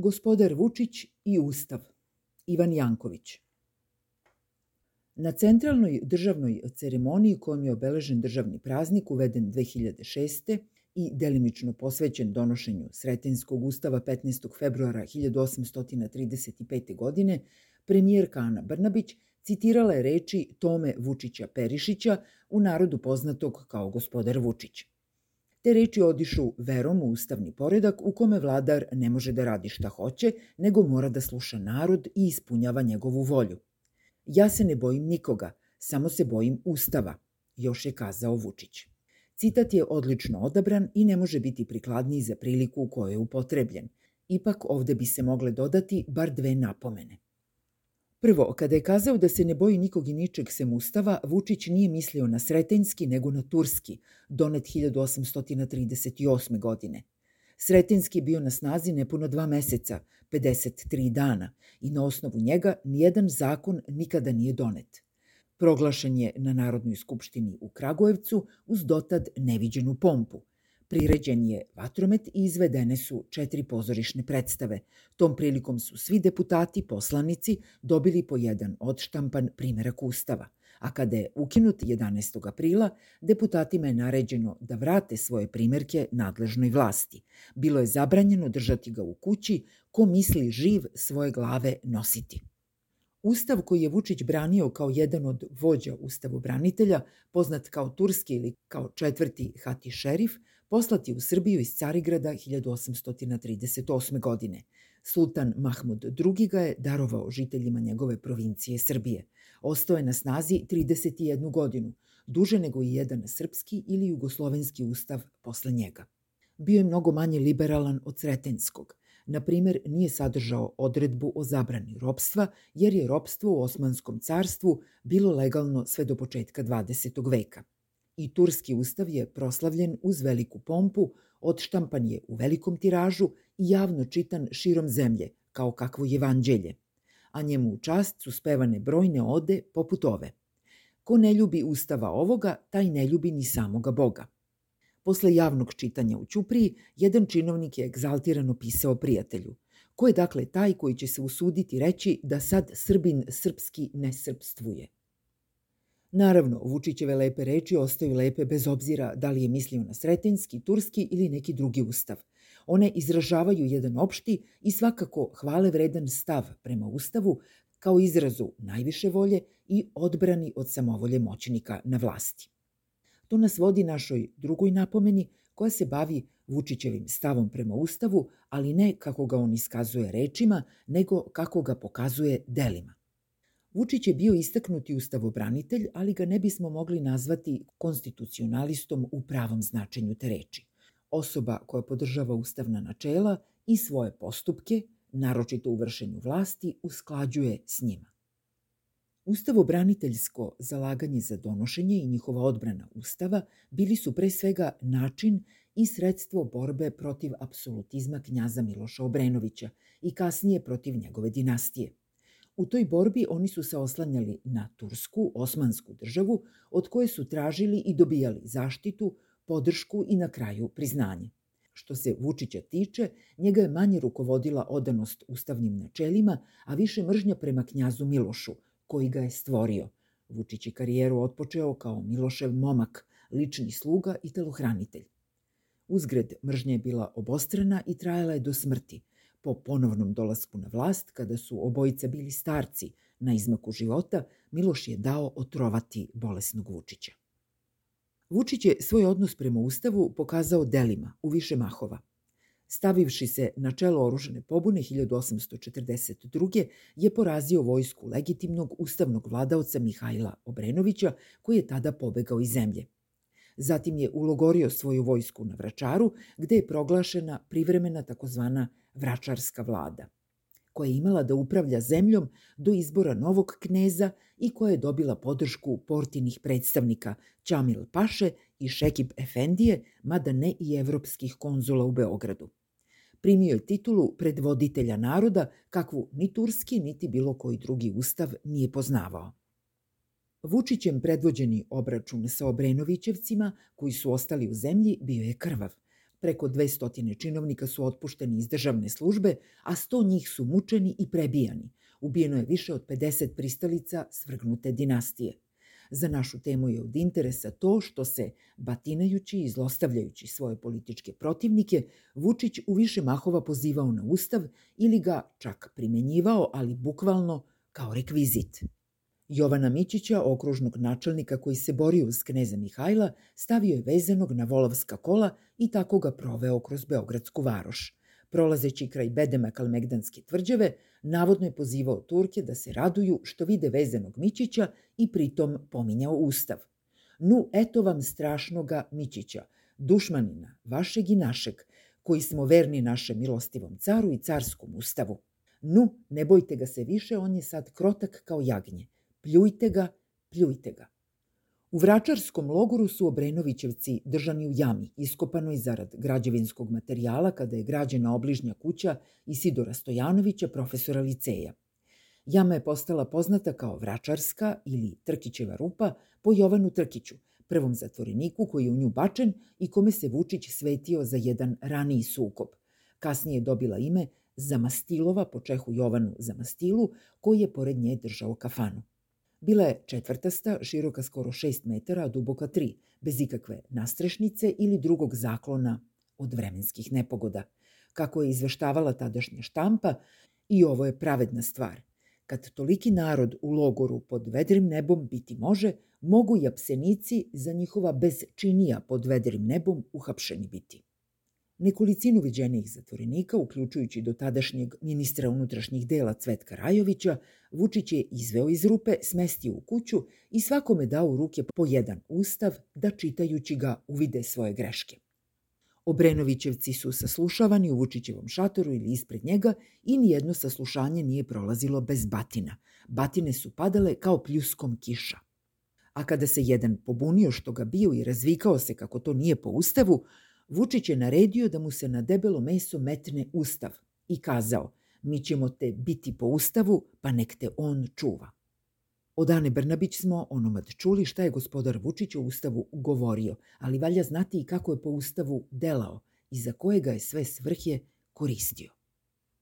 Gospodar Vučić i Ustav Ivan Janković Na centralnoj državnoj ceremoniji kojom je obeležen državni praznik uveden 2006. i delimično posvećen donošenju Sretenskog ustava 15. februara 1835. godine, premijerka Ana Brnabić citirala je reči Tome Vučića Perišića, u narodu poznatog kao gospodar Vučić. Te reči odišu verom u ustavni poredak u kome vladar ne može da radi šta hoće, nego mora da sluša narod i ispunjava njegovu volju. Ja se ne bojim nikoga, samo se bojim ustava, još je kazao Vučić. Citat je odlično odabran i ne može biti prikladniji za priliku u kojoj je upotrebljen. Ipak ovde bi se mogle dodati bar dve napomene – Prvo, kada je kazao da se ne boji nikog i ničeg sem ustava, Vučić nije mislio na Sretenski nego na Turski, donet 1838. godine. Sretenski je bio na snazi nepuno dva meseca, 53 dana, i na osnovu njega nijedan zakon nikada nije donet. Proglašen je na Narodnoj skupštini u Kragujevcu uz dotad neviđenu pompu. Priređen je vatromet i izvedene su četiri pozorišne predstave. Tom prilikom su svi deputati, poslanici, dobili po jedan odštampan primerak Ustava. A kada je ukinut 11. aprila, deputatima je naređeno da vrate svoje primerke nadležnoj vlasti. Bilo je zabranjeno držati ga u kući, ko misli živ svoje glave nositi. Ustav koji je Vučić branio kao jedan od vođa ustavobranitelja, poznat kao turski ili kao četvrti hati šerif, poslati u Srbiju iz Carigrada 1838. godine. Sultan Mahmud II. ga je darovao žiteljima njegove provincije Srbije. Ostao je na snazi 31 godinu, duže nego i jedan srpski ili jugoslovenski ustav posle njega. Bio je mnogo manje liberalan od Sretenskog. Na primer, nije sadržao odredbu o zabrani ropstva, jer je ropstvo u Osmanskom carstvu bilo legalno sve do početka 20. veka i turski ustav je proslavljen uz veliku pompu, odštampan je u velikom tiražu i javno čitan širom zemlje, kao kakvo evanđelje, a njemu u čast su spevane brojne ode poput ove. Ko ne ljubi ustava ovoga, taj ne ljubi ni samoga Boga. Posle javnog čitanja u Ćupriji, jedan činovnik je egzaltirano pisao prijatelju. Ko je dakle taj koji će se usuditi reći da sad Srbin srpski ne srpstvuje? Naravno, Vučićeve lepe reči ostaju lepe bez obzira da li je mislio na sretenski, turski ili neki drugi ustav. One izražavaju jedan opšti i svakako hvale vredan stav prema ustavu kao izrazu najviše volje i odbrani od samovolje moćnika na vlasti. To nas vodi našoj drugoj napomeni koja se bavi Vučićevim stavom prema Ustavu, ali ne kako ga on iskazuje rečima, nego kako ga pokazuje delima. Vučić je bio istaknuti ustavobranitelj, ali ga ne bismo mogli nazvati konstitucionalistom u pravom značenju te reči. Osoba koja podržava ustavna načela i svoje postupke, naročito u vršenju vlasti, usklađuje s njima. Ustavobraniteljsko zalaganje za donošenje i njihova odbrana Ustava bili su pre svega način i sredstvo borbe protiv apsolutizma knjaza Miloša Obrenovića i kasnije protiv njegove dinastije. U toj borbi oni su se oslanjali na Tursku, osmansku državu, od koje su tražili i dobijali zaštitu, podršku i na kraju priznanje. Što se Vučića tiče, njega je manje rukovodila odanost ustavnim načelima, a više mržnja prema knjazu Milošu, koji ga je stvorio. Vučić je karijeru otpočeo kao Milošev momak, lični sluga i telohranitelj. Uzgred mržnja je bila obostrana i trajala je do smrti – Po ponovnom dolasku na vlast, kada su obojica bili starci na izmaku života, Miloš je dao otrovati bolesnog Vučića. Vučić je svoj odnos prema Ustavu pokazao delima u više mahova. Stavivši se na čelo oružane pobune 1842. je porazio vojsku legitimnog ustavnog vladaoca Mihajla Obrenovića, koji je tada pobegao iz zemlje. Zatim je ulogorio svoju vojsku na Vračaru, gde je proglašena privremena takozvana vračarska vlada, koja je imala da upravlja zemljom do izbora novog kneza i koja je dobila podršku portinih predstavnika Ćamil Paše i Šekib Efendije, mada ne i evropskih konzula u Beogradu. Primio je titulu predvoditelja naroda, kakvu ni turski, niti bilo koji drugi ustav nije poznavao. Vučićem predvođeni obračun sa Obrenovićevcima, koji su ostali u zemlji, bio je krvav. Preko 200 činovnika su otpušteni iz državne službe, a 100 njih su mučeni i prebijani. Ubijeno je više od 50 pristalica svrgnute dinastije. Za našu temu je od interesa to što se, batinajući i zlostavljajući svoje političke protivnike, Vučić u više mahova pozivao na ustav ili ga čak primenjivao, ali bukvalno kao rekvizit. Jovana Mićića, okružnog načelnika koji se borio uz kneza Mihajla, stavio je vezanog na volovska kola i tako ga proveo kroz Beogradsku varoš. Prolazeći kraj Bedema Kalmegdanske tvrđave, navodno je pozivao Turke da se raduju što vide vezanog Mićića i pritom pominjao ustav. Nu, eto vam strašnoga Mićića, dušmanina, vašeg i našeg, koji smo verni našem milostivom caru i carskom ustavu. Nu, ne bojte ga se više, on je sad krotak kao jagnje. Pljujte ga, pljujte ga. U Vračarskom logoru su Obrenovićevci držani u jami, iskopanoj zarad građevinskog materijala kada je građena obližnja kuća Isidora Stojanovića, profesora liceja. Jama je postala poznata kao Vračarska ili Trkićeva rupa po Jovanu Trkiću, prvom zatvoreniku koji je u nju bačen i kome se Vučić svetio za jedan raniji sukob. Kasnije je dobila ime Zamastilova po Čehu Jovanu Zamastilu, koji je pored nje držao kafanu. Bila je četvrtasta, široka skoro 6 metara, duboka 3, bez ikakve nastrešnice ili drugog zaklona od vremenskih nepogoda. Kako je izveštavala tadašnja štampa, i ovo je pravedna stvar. Kad toliki narod u logoru pod vedrim nebom biti može, mogu i apsenici za njihova bezčinija pod vedrim nebom uhapšeni biti. Nekolicinu viđenih zatvorenika, uključujući do tadašnjeg ministra unutrašnjih dela Cvetka Rajovića, Vučić je izveo iz rupe, smestio u kuću i svakome dao u ruke po jedan ustav da čitajući ga uvide svoje greške. Obrenovićevci su saslušavani u Vučićevom šatoru ili ispred njega i nijedno saslušanje nije prolazilo bez batina. Batine su padale kao pljuskom kiša. A kada se jedan pobunio što ga bio i razvikao se kako to nije po ustavu, Vučić je naredio da mu se na debelo meso metne ustav i kazao mi ćemo te biti po ustavu, pa nek te on čuva. Od Ane Brnabić smo onomad čuli šta je gospodar Vučić o ustavu govorio, ali valja znati i kako je po ustavu delao i za kojega je sve svrhje koristio.